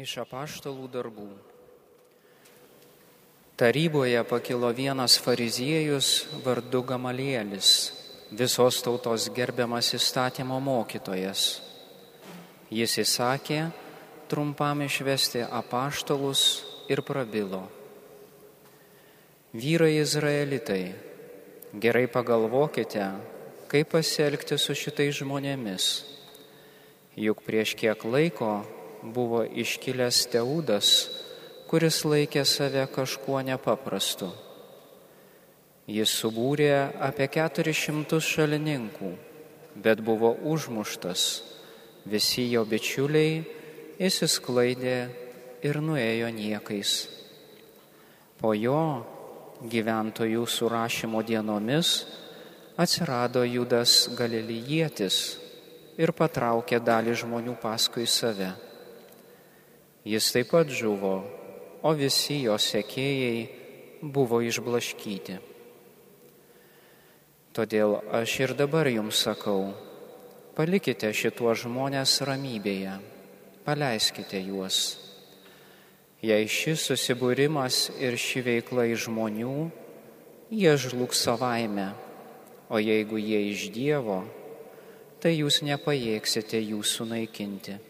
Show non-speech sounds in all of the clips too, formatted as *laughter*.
Iš apaštalų darbų. Taryboje pakilo vienas fariziejus vardu Gamalielis, visos tautos gerbiamas įstatymo mokytojas. Jis įsakė trumpam išvesti apaštalus ir prabilo. Vyrai izraelitai, gerai pagalvokite, kaip pasielgti su šitais žmonėmis. Juk prieš kiek laiko buvo iškilęs Teudas, kuris laikė save kažkuo nepaprastu. Jis subūrė apie 400 šalininkų, bet buvo užmuštas. Visi jo bičiuliai įsisklaidė ir nuėjo niekais. Po jo gyventojų surašymo dienomis atsirado Judas Galilijietis ir patraukė dalį žmonių paskui save. Jis taip pat žuvo, o visi jo sekėjai buvo išblaškyti. Todėl aš ir dabar jums sakau, palikite šituos žmonės ramybėje, paleiskite juos. Jei šis susibūrimas ir ši veikla iš žmonių, jie žlugs savaime, o jeigu jie iš Dievo, tai jūs nepajėgsite jų sunaikinti.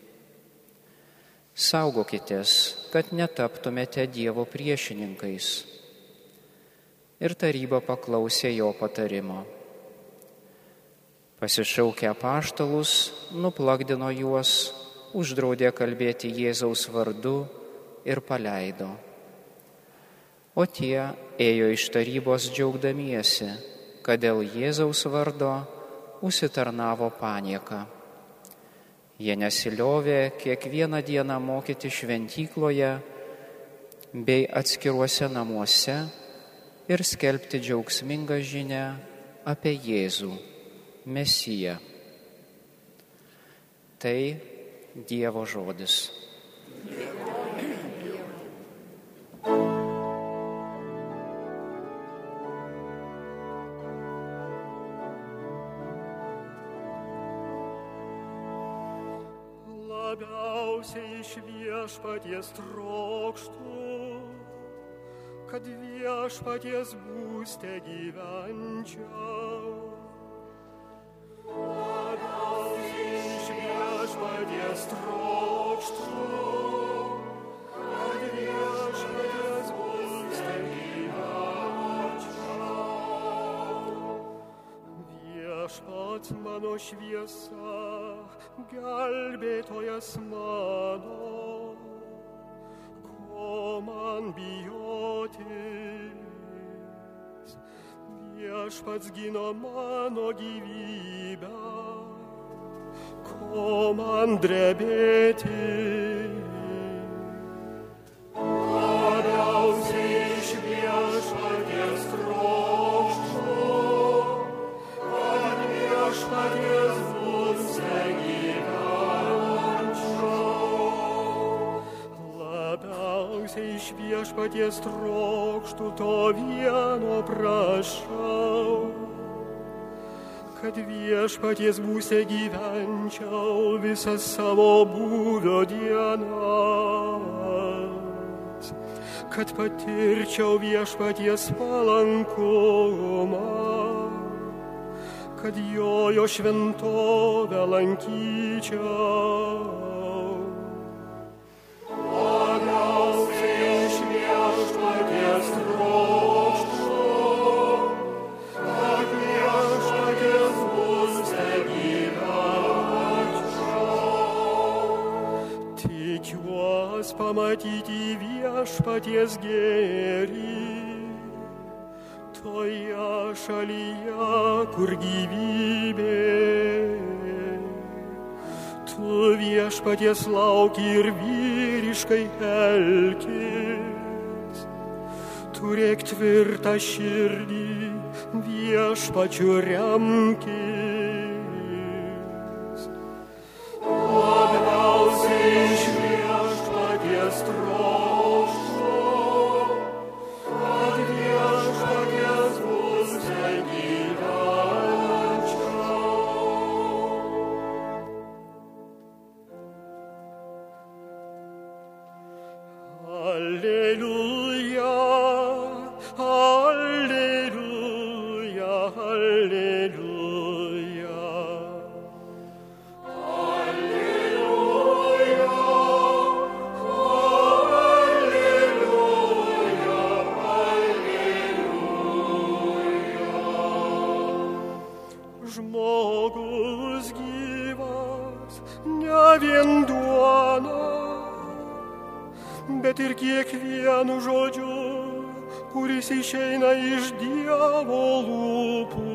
Saugokitės, kad netaptumėte Dievo priešininkais. Ir taryba paklausė jo patarimo. Pasišaukę paštalus, nuplakdino juos, uždraudė kalbėti Jėzaus vardu ir paleido. O tie ėjo iš tarybos džiaugdamiesi, kad dėl Jėzaus vardo užsitarnavo panieką. Jie nesiliovė kiekvieną dieną mokyti šventykloje bei atskiruose namuose ir skelbti džiaugsmingą žinę apie Jėzų, Mesiją. Tai Dievo žodis. labiausiai iš viešpaties trokštų, kad viešpaties būste gyvenčiau. Labiausiai iš viešpaties trokštų, kad viešpaties būste gyvenčiau. Viešpats mano šviesa Gel be toyasmano Koman biotes Diaš pats gino mano gyvybę Koman drebėtis Labiausiai iš viešpaties trokštų to vieno prašau, kad viešpaties būsė gyvenčiau visą savo būvio dienas, kad patirčiau viešpaties palankumą, kad jo jo šventovę lankyčiau. Tikiuos pamatyti viešpaties gėrį, toje šalyje, kur gyvybė. Tu viešpaties lauki ir vyriškai elkis. Turėk tvirtą širdį, viešpačiu remkis. Kiekvienu žodžiu, kuris išeina iš Dievo lūpų.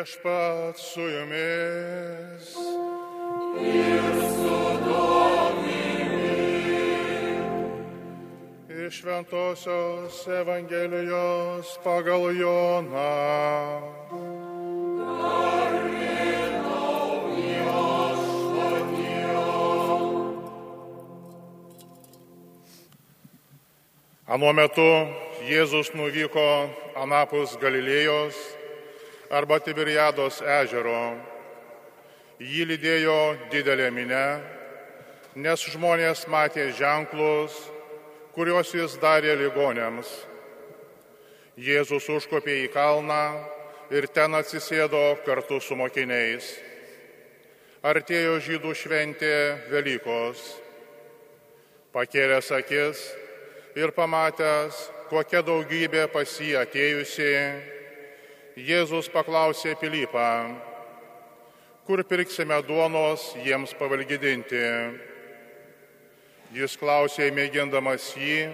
Viešpat su jumis. Iš Šventojios Evangelijos pagal Joną. Anuo metu Jėzus nuvyko anapus Galilėjos arba Tiberiados ežero. Jį lydėjo didelė minė, nes žmonės matė ženklus, kuriuos jis darė ligonėms. Jėzus užkopė į kalną ir ten atsisėdo kartu su mokiniais. Artėjo žydų šventė Velykos. Pakėlęs akis ir pamatęs, kokia daugybė pas jį atėjusi, Jėzus paklausė Pilypą, kur pirksime duonos jiems pavalgydinti. Jis klausė mėgindamas jį,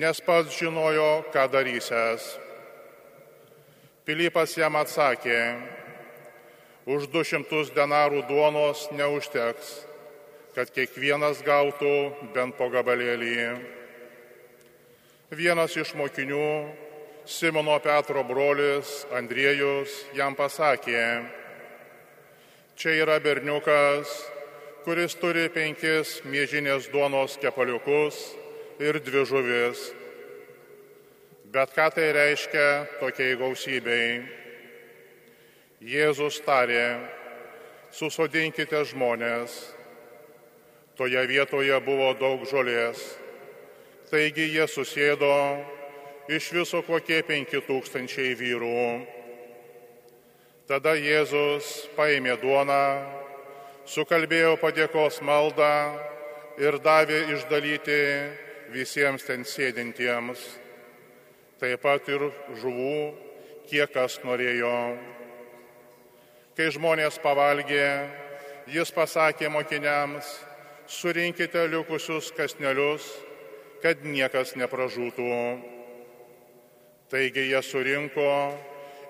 nes pats žinojo, ką darysęs. Pilypas jam atsakė, už du šimtus denarų duonos neužteks, kad kiekvienas gautų bent po gabalėlį. Vienas iš mokinių, Simono Petro brolis Andriejus jam pasakė, čia yra berniukas, kuris turi penkis mėžinės duonos kepaliukus ir dvi žuvis. Bet ką tai reiškia tokiai gausybei? Jėzus tarė, susodinkite žmonės. Toje vietoje buvo daug žolės. Taigi jie susėdo iš viso kokie penki tūkstančiai vyrų. Tada Jėzus paėmė duoną, sukalbėjo padėkos maldą ir davė išdalyti visiems ten sėdintiems, taip pat ir žuvų, kiek kas norėjo. Kai žmonės pavalgė, jis pasakė mokiniams, surinkite likusius kasnelius, kad niekas nepražūtų. Taigi jie surinko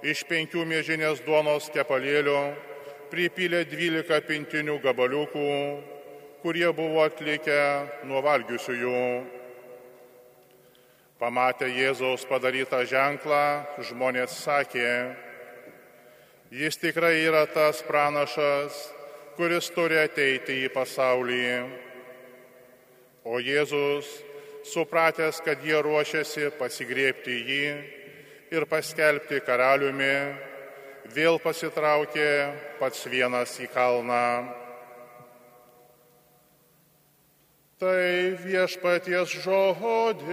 iš penkių mėžinės duonos kepalėlių, pripylė dvylika pintinių gabaliukų, kurie buvo atlikę nuo valgiusiųjų. Pamatę Jėzaus padarytą ženklą, žmonės sakė, jis tikrai yra tas pranašas, kuris turi ateiti į pasaulį. O Jėzus, supratęs, kad jie ruošiasi pasigrėpti jį ir paskelbti karaliumi, vėl pasitraukė pats vienas į kalną. Tai viešpaties žodis.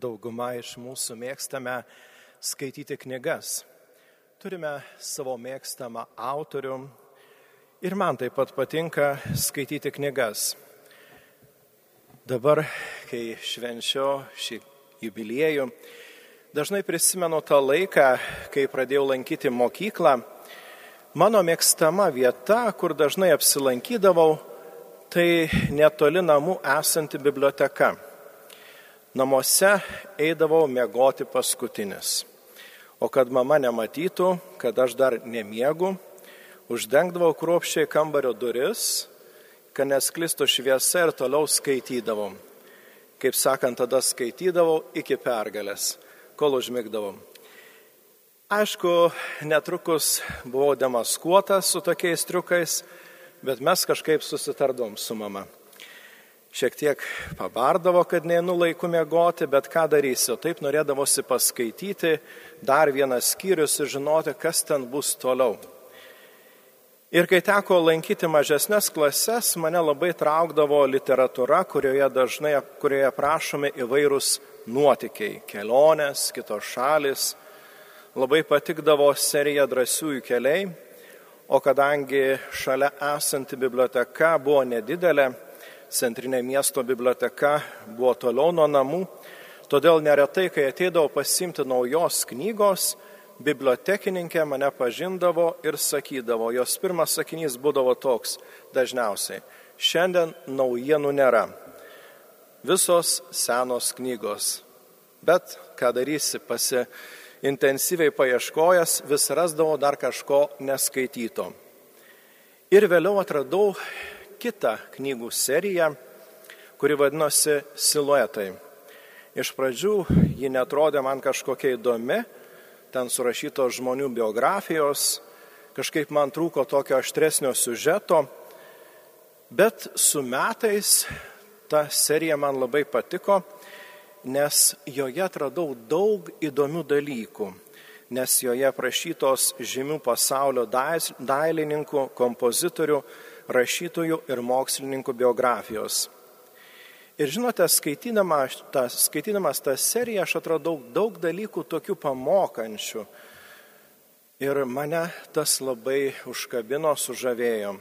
Dauguma iš mūsų mėgstame skaityti knygas. Turime savo mėgstamą autorių ir man taip pat patinka skaityti knygas. Dabar, kai švenčiu šį jubiliejų, dažnai prisimenu tą laiką, kai pradėjau lankyti mokyklą. Mano mėgstama vieta, kur dažnai apsilankydavau, tai netoli namų esanti biblioteka namuose eidavau mėgoti paskutinis. O kad mama nematytų, kad aš dar nemiegu, uždengdavau kruopščiai kambario duris, kad nesklistų šviesa ir toliau skaitydavom. Kaip sakant, tada skaitydavau iki pergalės, kol užmigdavau. Aišku, netrukus buvau demaskuotas su tokiais triukais, bet mes kažkaip susitardom su mama šiek tiek pabardavo, kad neinu laiku mėgoti, bet ką darysiu. Taip norėdavosi paskaityti dar vieną skyrių, sužinoti, kas ten bus toliau. Ir kai teko lankyti mažesnės klases, mane labai traukdavo literatūra, kurioje dažnai kurioje prašomi įvairūs nuotikiai, kelionės, kitos šalis. Labai patikdavo serija drąsiųjų keliai, o kadangi šalia esanti biblioteka buvo nedidelė, centrinė miesto biblioteka buvo toliau nuo namų, todėl neretai, kai ateidavau pasimti naujos knygos, bibliotekininkė mane pažindavo ir sakydavo, jos pirmas sakinys būdavo toks dažniausiai, šiandien naujienų nėra, visos senos knygos, bet ką darysi, pasi intensyviai paieškojęs, vis rasdavo dar kažko neskaityto. Ir vėliau atradau kitą knygų seriją, kuri vadinosi Siluetai. Iš pradžių ji netrodė man kažkokia įdomi, ten surašytos žmonių biografijos, kažkaip man trūko tokio aštresnio siužeto, bet su metais ta serija man labai patiko, nes joje atradau daug įdomių dalykų, nes joje prašytos žymių pasaulio dailininkų, kompozitorių, rašytojų ir mokslininkų biografijos. Ir žinote, skaitydamas tą, skaitydamas tą seriją aš atradau daug dalykų tokių pamokančių. Ir mane tas labai užkabino, sužavėjo.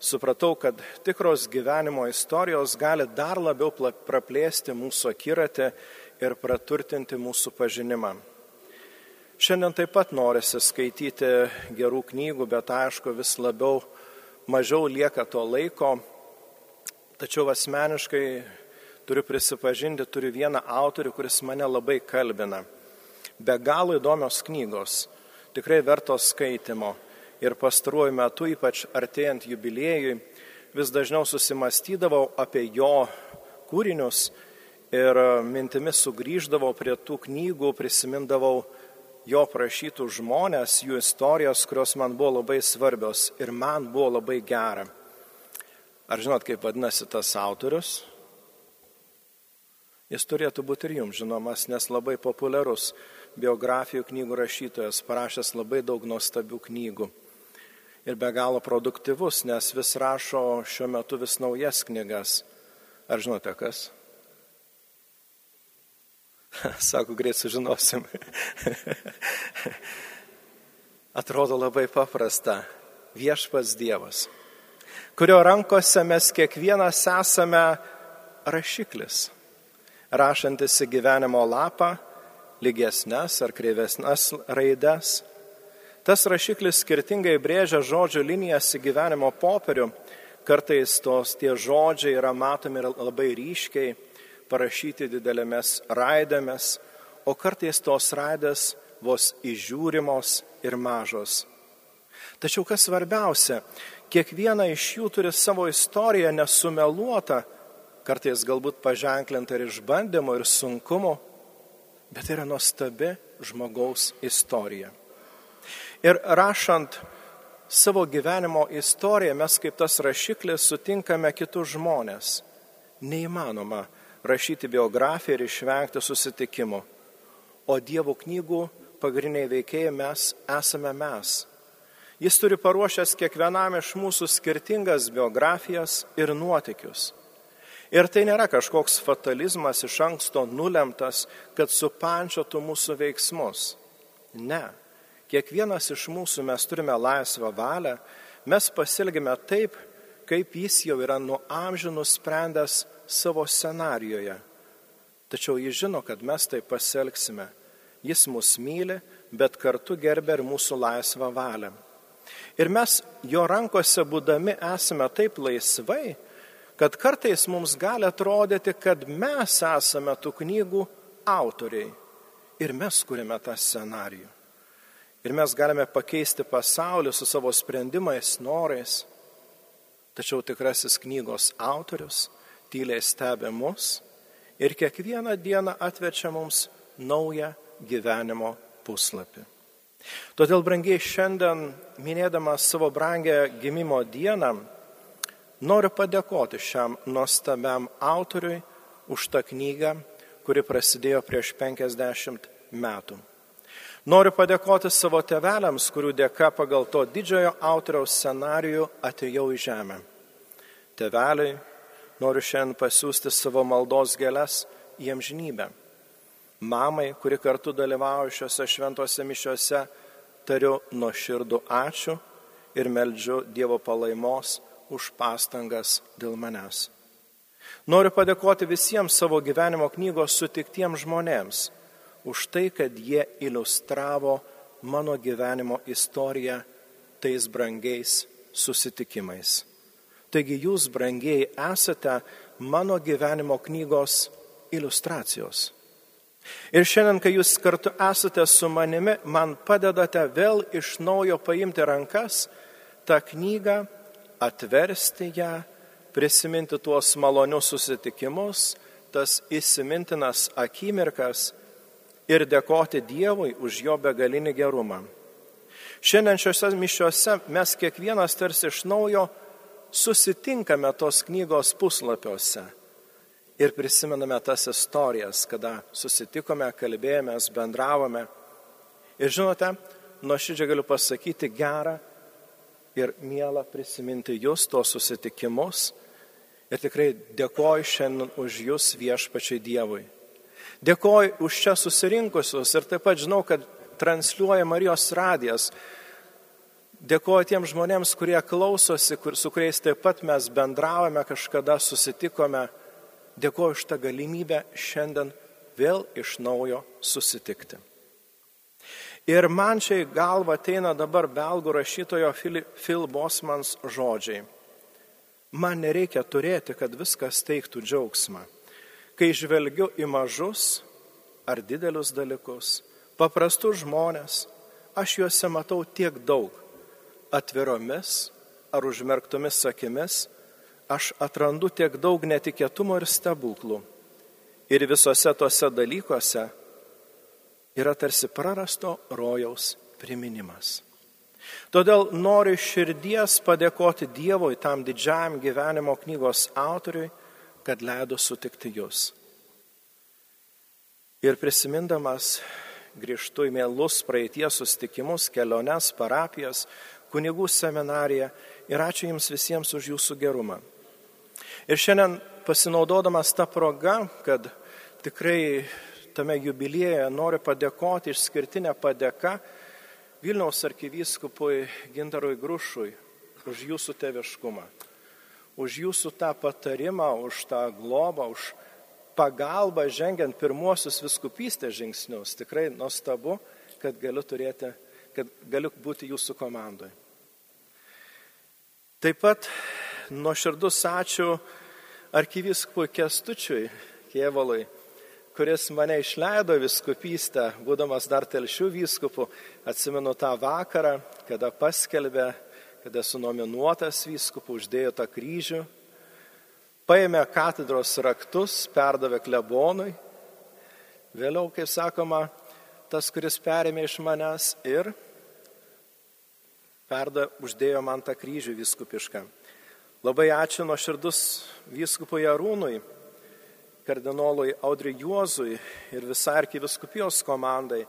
Supratau, kad tikros gyvenimo istorijos gali dar labiau praplėsti mūsų akiratę ir praturtinti mūsų pažinimą. Šiandien taip pat norisi skaityti gerų knygų, bet aišku vis labiau mažiau lieka to laiko, tačiau asmeniškai turiu prisipažinti, turiu vieną autorių, kuris mane labai kalbina. Be galo įdomios knygos, tikrai vertos skaitimo. Ir pastaruoju metu, ypač artėjant jubiliejui, vis dažniau susimastydavau apie jo kūrinius ir mintimis sugrįždavau prie tų knygų, prisimindavau jo prašytų žmonės, jų istorijos, kurios man buvo labai svarbios ir man buvo labai gera. Ar žinot, kaip vadinasi tas autorius? Jis turėtų būti ir jums žinomas, nes labai populiarus biografijų knygų rašytojas, parašęs labai daug nuostabių knygų. Ir be galo produktyvus, nes vis rašo šiuo metu vis naujas knygas. Ar žinote kas? *laughs* Sako, greit sužinosim. *laughs* Atrodo labai paprasta. Viešpas Dievas, kurio rankose mes kiekvienas esame rašiklis, rašantis į gyvenimo lapą, lygesnes ar kreivesnes raides. Tas rašiklis skirtingai brėžia žodžių linijas į gyvenimo popierių, kartais tos tie žodžiai yra matomi labai ryškiai parašyti didelėmis raidėmis, o kartais tos raidės vos įžiūrimos ir mažos. Tačiau kas svarbiausia, kiekviena iš jų turi savo istoriją nesumeluotą, kartais galbūt paženklintą ir išbandymų ir sunkumų, bet tai yra nuostabi žmogaus istorija. Ir rašant savo gyvenimo istoriją, mes kaip tas rašiklis sutinkame kitus žmonės. Neįmanoma rašyti biografiją ir išvengti susitikimų. O Dievo knygų pagrindiniai veikėjai mes esame mes. Jis turi paruošęs kiekvienam iš mūsų skirtingas biografijas ir nuotikius. Ir tai nėra kažkoks fatalizmas iš anksto nulemtas, kad supančiotų mūsų veiksmus. Ne. Kiekvienas iš mūsų mes turime laisvą valią, mes pasilgime taip, kaip jis jau yra nuo amžių nusprendęs savo scenarijoje. Tačiau jis žino, kad mes taip pasielgsime. Jis mus myli, bet kartu gerbė ir mūsų laisvą valią. Ir mes jo rankose būdami esame taip laisvai, kad kartais mums gali atrodyti, kad mes esame tų knygų autoriai ir mes kūrėme tą scenarijų. Ir mes galime pakeisti pasaulį su savo sprendimais, norais. Tačiau tikrasis knygos autorius tyliai stebi mus ir kiekvieną dieną atverčia mums naują gyvenimo puslapį. Todėl, brangiai, šiandien minėdamas savo brangę gimimo dieną, Noriu padėkoti šiam nuostabiam autoriui už tą knygą, kuri prasidėjo prieš 50 metų. Noriu padėkoti savo tevelėms, kurių dėka pagal to didžiojo autoriaus scenarijų atėjau į žemę. Teveliai, noriu šiandien pasiūsti savo maldos gėles į amžinybę. Mamai, kuri kartu dalyvauja šiuose šventose mišiuose, tariu nuo širdų ačiū ir meldžiu Dievo palaimos už pastangas dėl manęs. Noriu padėkoti visiems savo gyvenimo knygos sutiktiems žmonėms už tai, kad jie iliustravo mano gyvenimo istoriją tais brangiais susitikimais. Taigi jūs, brangiai, esate mano gyvenimo knygos iliustracijos. Ir šiandien, kai jūs kartu esate su manimi, man padedate vėl iš naujo paimti rankas tą knygą atversti ją, prisiminti tuos malonius susitikimus, tas įsimintinas akimirkas ir dėkoti Dievui už jo begalinį gerumą. Šiandien šiuose mišiuose mes kiekvienas tarsi iš naujo susitinkame tos knygos puslapiuose ir prisimename tas istorijas, kada susitikome, kalbėjomės, bendravome. Ir žinote, nuoširdžiai galiu pasakyti gerą ir miela prisiminti jūs, tos susitikimus. Ir tikrai dėkoju šiandien už jūs viešpačiai Dievui. Dėkoju už čia susirinkusius ir taip pat žinau, kad transliuoja Marijos radijas. Dėkoju tiems žmonėms, kurie klausosi, kur, su kuriais taip pat mes bendravome, kažkada susitikome. Dėkoju už tą galimybę šiandien vėl iš naujo susitikti. Ir man čia į galvą ateina dabar belgų rašytojo Phil Bosmans žodžiai. Man nereikia turėti, kad viskas teiktų džiaugsmą. Kai žvelgiu į mažus ar didelius dalykus, paprastus žmonės, aš juose matau tiek daug. Atviromis ar užmerktomis akimis aš atrandu tiek daug netikėtumo ir stebuklų. Ir visose tose dalykuose yra tarsi prarasto rojaus priminimas. Todėl noriu širdies padėkoti Dievui tam didžiajam gyvenimo knygos autoriui, kad leido sutikti jūs. Ir prisimindamas grįžtu į mėlus praeities sustikimus, keliones, parapijas, kunigų seminariją ir ačiū Jums visiems už Jūsų gerumą. Ir šiandien pasinaudodamas tą progą, kad tikrai tame jubilieje noriu padėkoti išskirtinę padėką Vilniaus arkivyskupui Gintarui Grušui už jūsų teviškumą, už jūsų tą patarimą, už tą globą, už pagalbą žengiant pirmuosius viskupystės žingsnius. Tikrai nuostabu, kad galiu turėti, kad galiu būti jūsų komandoje. Taip pat nuoširdus ačiū arkivyskupui Kestučiui Kievalui kuris mane išleido viskupystę, būdamas dar telšių vyskupu, atsimenu tą vakarą, kada paskelbė, kada esu nominuotas vyskupu, uždėjo tą kryžių, paėmė katedros raktus, perdavė klebonui, vėliau, kaip sakoma, tas, kuris perėmė iš manęs ir perda, uždėjo man tą kryžių vyskupišką. Labai ačiū nuo širdus vyskupui Arūnui kardinolui Audriui Juozui ir visai arkiviskupijos komandai,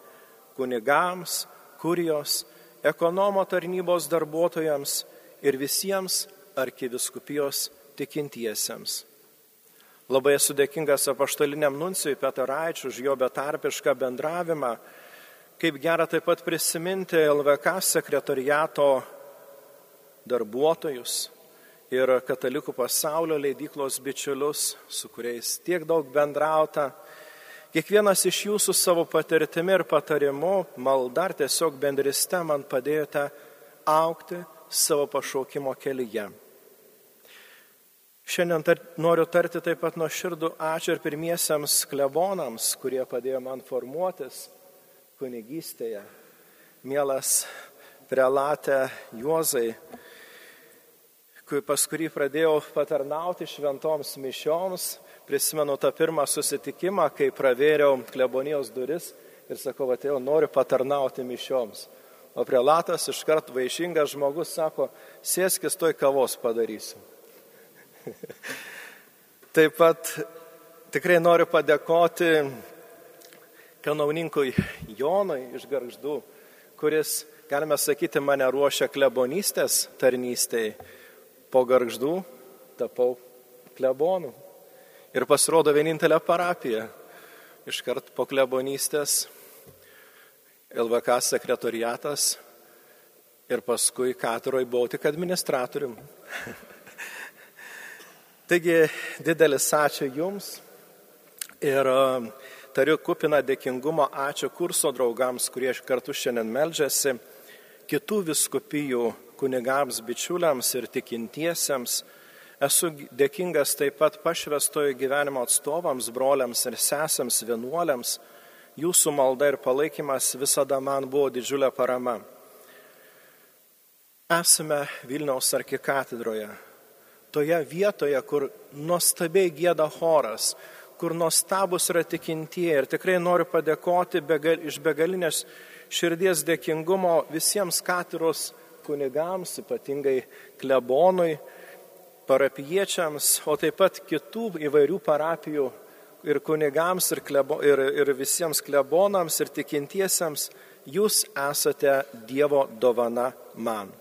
kunigams, kurijos, ekonomo tarnybos darbuotojams ir visiems arkiviskupijos tikintiesiems. Labai esu dėkingas apaštaliniam nuncijui Petaraičiu už jo betarpišką bendravimą. Kaip gera taip pat prisiminti LVK sekretariato darbuotojus ir katalikų pasaulio leidyklos bičiulius, su kuriais tiek daug bendrauta. Kiekvienas iš jūsų savo patirtimi ir patarimu, malda ar tiesiog bendriste man padėjote aukti savo pašaukimo kelyje. Šiandien tar, noriu tarti taip pat nuo širdų ačiū ir pirmiesiems klebonams, kurie padėjo man formuotis kunigystėje. Mielas prelatė Juozai, pas kurį pradėjau patarnauti šventoms mišioms, prisimenu tą pirmą susitikimą, kai pravėriau klebonijos duris ir sakau, atėjau, noriu patarnauti mišioms. O prelatas iškart vaišingas žmogus sako, sėskis toj kavos padarysiu. *laughs* Taip pat tikrai noriu padėkoti kanauninkui Jonui iš Garždų, kuris, galime sakyti, mane ruošia klebonystės tarnystėje. Po Garždų tapau klebonu. Ir pasirodo vienintelė parapija. Iškart po klebonystės LVK sekretoriatas ir paskui katedroje buvau tik administratorium. *laughs* Taigi didelis ačiū Jums ir um, tariu kupiną dėkingumo ačiū kurso draugams, kurie kartu šiandien meldžiasi, kitų viskupijų kunigams, bičiuliams ir tikintiesiems. Esu dėkingas taip pat pašvestojo gyvenimo atstovams, broliams ir sesėms, vienuoliams. Jūsų malda ir palaikymas visada man buvo didžiulė parama. Esame Vilniaus arkikatedroje, toje vietoje, kur nuostabiai gėda choras, kur nuostabus yra tikintieji. Ir tikrai noriu padėkoti begal, iš begalinės širdies dėkingumo visiems katiros kunigams, ypatingai klebonui, parapiečiams, o taip pat kitų įvairių parapijų ir kunigams, ir, klebo, ir, ir visiems klebonams, ir tikintiesiems. Jūs esate Dievo dovana man.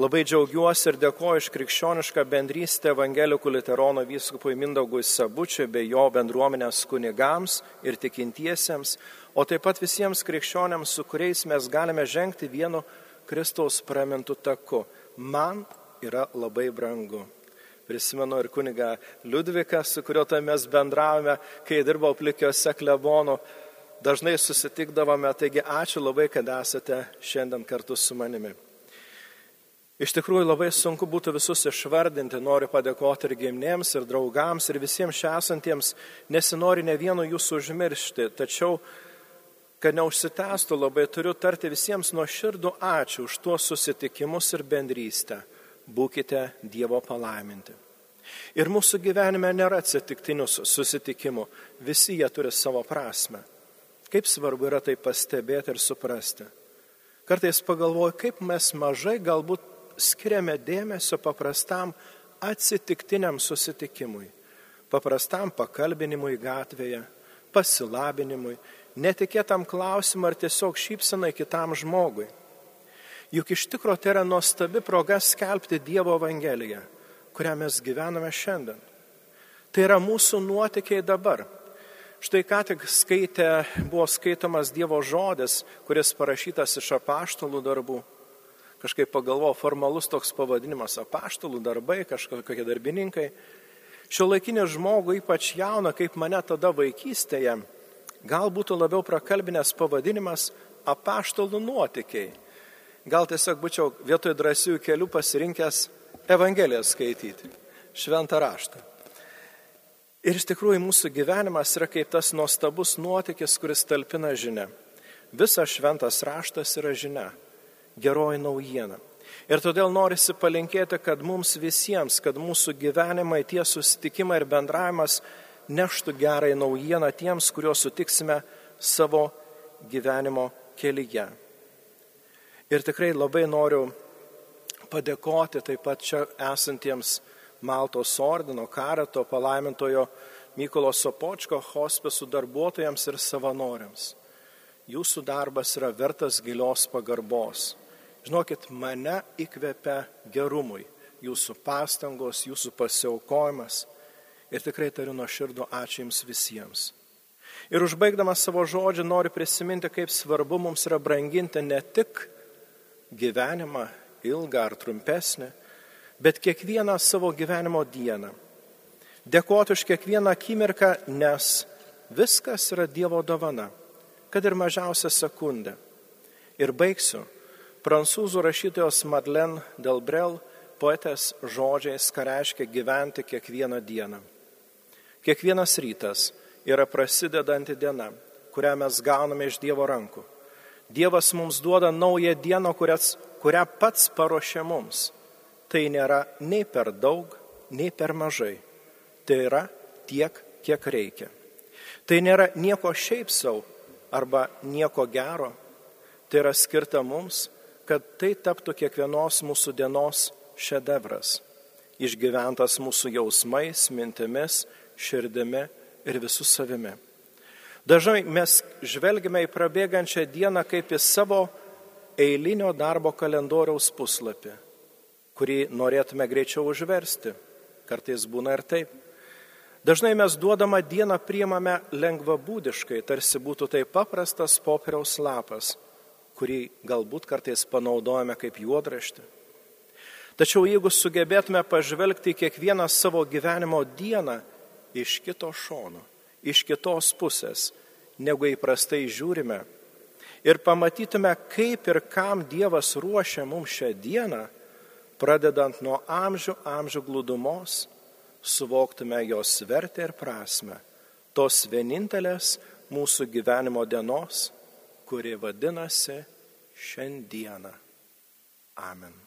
Labai džiaugiuosi ir dėkoju iš krikščionišką bendrystę Evangelikų Literono vyskupui Mindaugui Sabučiui bei jo bendruomenės kunigams ir tikintiesiems, o taip pat visiems krikščioniams, su kuriais mes galime žengti vienu Kristaus pramintų taku. Man yra labai brangu. Prisimenu ir kuniga Liudviką, su kuriuo tai mes bendravome, kai dirbau plikiuose klebonų. Dažnai susitikdavome, taigi ačiū labai, kad esate šiandien kartu su manimi. Iš tikrųjų labai sunku būtų visus išvardinti, noriu padėkoti ir giminėms, ir draugams, ir visiems čia esantiems, nesinori ne vieno jūsų užmiršti, tačiau, kad neužsitęstų, labai turiu tarti visiems nuo širdų ačiū už tuos susitikimus ir bendrystę. Būkite Dievo palaiminti. Ir mūsų gyvenime nėra atsitiktinių susitikimų, visi jie turi savo prasme. Kaip svarbu yra tai pastebėti ir suprasti. Kartais pagalvoju, kaip mes mažai galbūt skiriame dėmesio paprastam atsitiktiniam susitikimui, paprastam pakalbinimui gatvėje, pasilabinimui, netikėtam klausimui ar tiesiog šypsenai kitam žmogui. Juk iš tikrųjų tai yra nuostabi proga skelbti Dievo Evangeliją, kurią mes gyvename šiandien. Tai yra mūsų nuotikiai dabar. Štai ką tik skaitė, buvo skaitomas Dievo žodis, kuris parašytas iš apaštalų darbų kažkaip pagalvojau, formalus toks pavadinimas - apaštalų darbai, kažkokie darbininkai. Šio laikinė žmogų, ypač jauna, kaip mane tada vaikystėje, gal būtų labiau prakalbinės pavadinimas - apaštalų nuotikiai. Gal tiesiog būčiau vietoj drąsių kelių pasirinkęs Evangeliją skaityti, šventą raštą. Ir iš tikrųjų mūsų gyvenimas yra kaip tas nuostabus nuotykis, kuris talpina žinia. Visas šventas raštas yra žinia geroji naujiena. Ir todėl norisi palinkėti, kad mums visiems, kad mūsų gyvenimai, tie susitikimai ir bendravimas neštų gerai naujieną tiems, kuriuos sutiksime savo gyvenimo kelyje. Ir tikrai labai noriu padėkoti taip pat čia esantiems Maltos ordino, karato, palaimintojo Mykolo Sopočko hospisų darbuotojams ir savanoriams. Jūsų darbas yra vertas gilios pagarbos. Žinokit, mane įkvepia gerumui jūsų pastangos, jūsų pasiaukojimas. Ir tikrai tariu nuo širdų ačiū Jums visiems. Ir užbaigdamas savo žodžią noriu prisiminti, kaip svarbu mums yra branginti ne tik gyvenimą, ilgą ar trumpesnį, bet kiekvieną savo gyvenimo dieną. Dėkoti už kiekvieną akimirką, nes viskas yra Dievo dovana, kad ir mažiausia sekundė. Ir baigsiu prancūzų rašytojos Madeleine Delbrel poetės žodžiais, ką reiškia gyventi kiekvieną dieną. Kiekvienas rytas yra prasidedanti diena, kurią mes gauname iš Dievo rankų. Dievas mums duoda naują dieną, kurias, kurią pats paruošė mums. Tai nėra nei per daug, nei per mažai. Tai yra tiek, kiek reikia. Tai nėra nieko šiaip savo arba nieko gero. Tai yra skirta mums, kad tai taptų kiekvienos mūsų dienos šedevras, išgyventas mūsų jausmais, mintimis, širdimi ir visų savimi. Dažnai mes žvelgime į prabėgančią dieną kaip į savo eilinio darbo kalendoriaus puslapį, kurį norėtume greičiau užversti. Kartais būna ir taip. Dažnai mes duodamą dieną priimame lengvabūdiškai, tarsi būtų tai paprastas popieriaus lapas, kurį galbūt kartais panaudojame kaip juodraštį. Tačiau jeigu sugebėtume pažvelgti kiekvieną savo gyvenimo dieną iš kito šono, iš kitos pusės, negu įprastai žiūrime, ir pamatytume, kaip ir kam Dievas ruošia mums šią dieną, pradedant nuo amžių amžių glūdumos, suvoktume jos vertę ir prasme, tos vienintelės mūsų gyvenimo dienos, kuri vadinasi šiandieną. Amen.